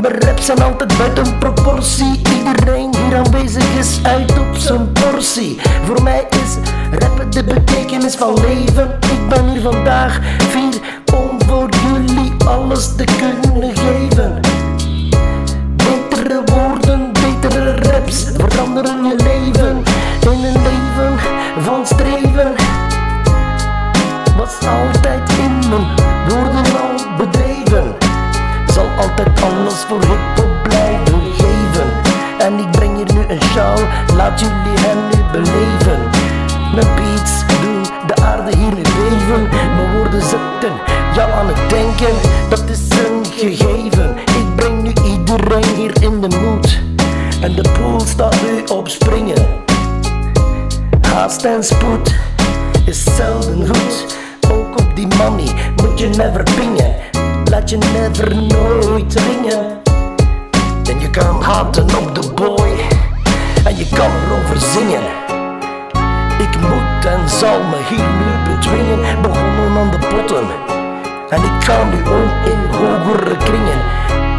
Mijn raps zijn altijd buiten proportie. Iedereen hier aanwezig is uit op zijn portie. Voor mij is rappen de betekenis van leven. Ik ben hier vandaag vier om voor jullie alles te kunnen geven. Betere woorden, betere raps veranderen je leven. In een leven van streven was altijd in mijn voor hip-hop blijven geven. En ik breng hier nu een sjaal, laat jullie hem nu beleven. Mijn beats doen de aarde hier nu leven. Mijn woorden zetten jou aan het denken, dat is een gegeven. Ik breng nu iedereen hier in de moed. En de pool staat nu op springen. Haast en spoed is zelden goed. Ook op die money moet je never pingen. Laat je never nooit ringen. En je kan haten op de boy. En je kan erover zingen. Ik moet en zal me hier nu bedwingen. Begonnen aan de potten. En ik ga nu om in hogere kringen.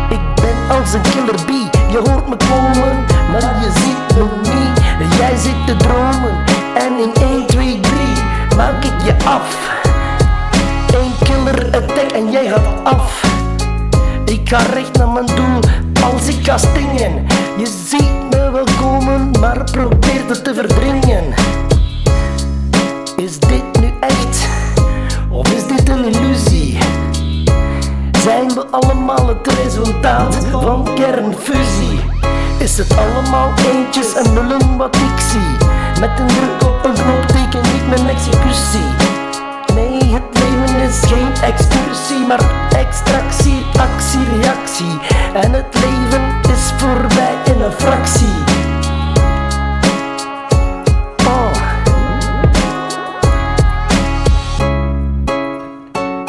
Ik ben als een killer bee. Je hoort me komen, maar je ziet me niet. Jij zit te dromen. En in 1, 2, 3 maak ik je af. Af. Ik ga recht naar mijn doel als ik ga stingen. Je ziet me wel komen, maar probeer het te verdringen. Is dit nu echt? Of is dit een illusie? Zijn we allemaal het resultaat van kernfusie? Is het allemaal eentjes en nullen wat ik zie? Met een druk op een knop teken ik mijn executie. Is geen excursie, maar extractie, actie, reactie. En het leven is voorbij in een fractie. Oh.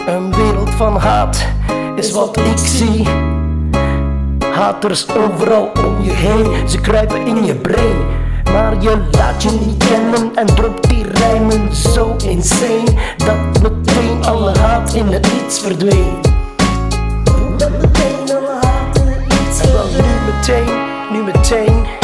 Een wereld van haat is wat ik zie. Haters overal om je heen, ze kruipen in je brain. Maar je laat je niet kennen en dropt die rijmen zo insane Dat meteen alle haat in het niets verdween. Dat meteen alle haat in het niets verdween nu meteen, nu meteen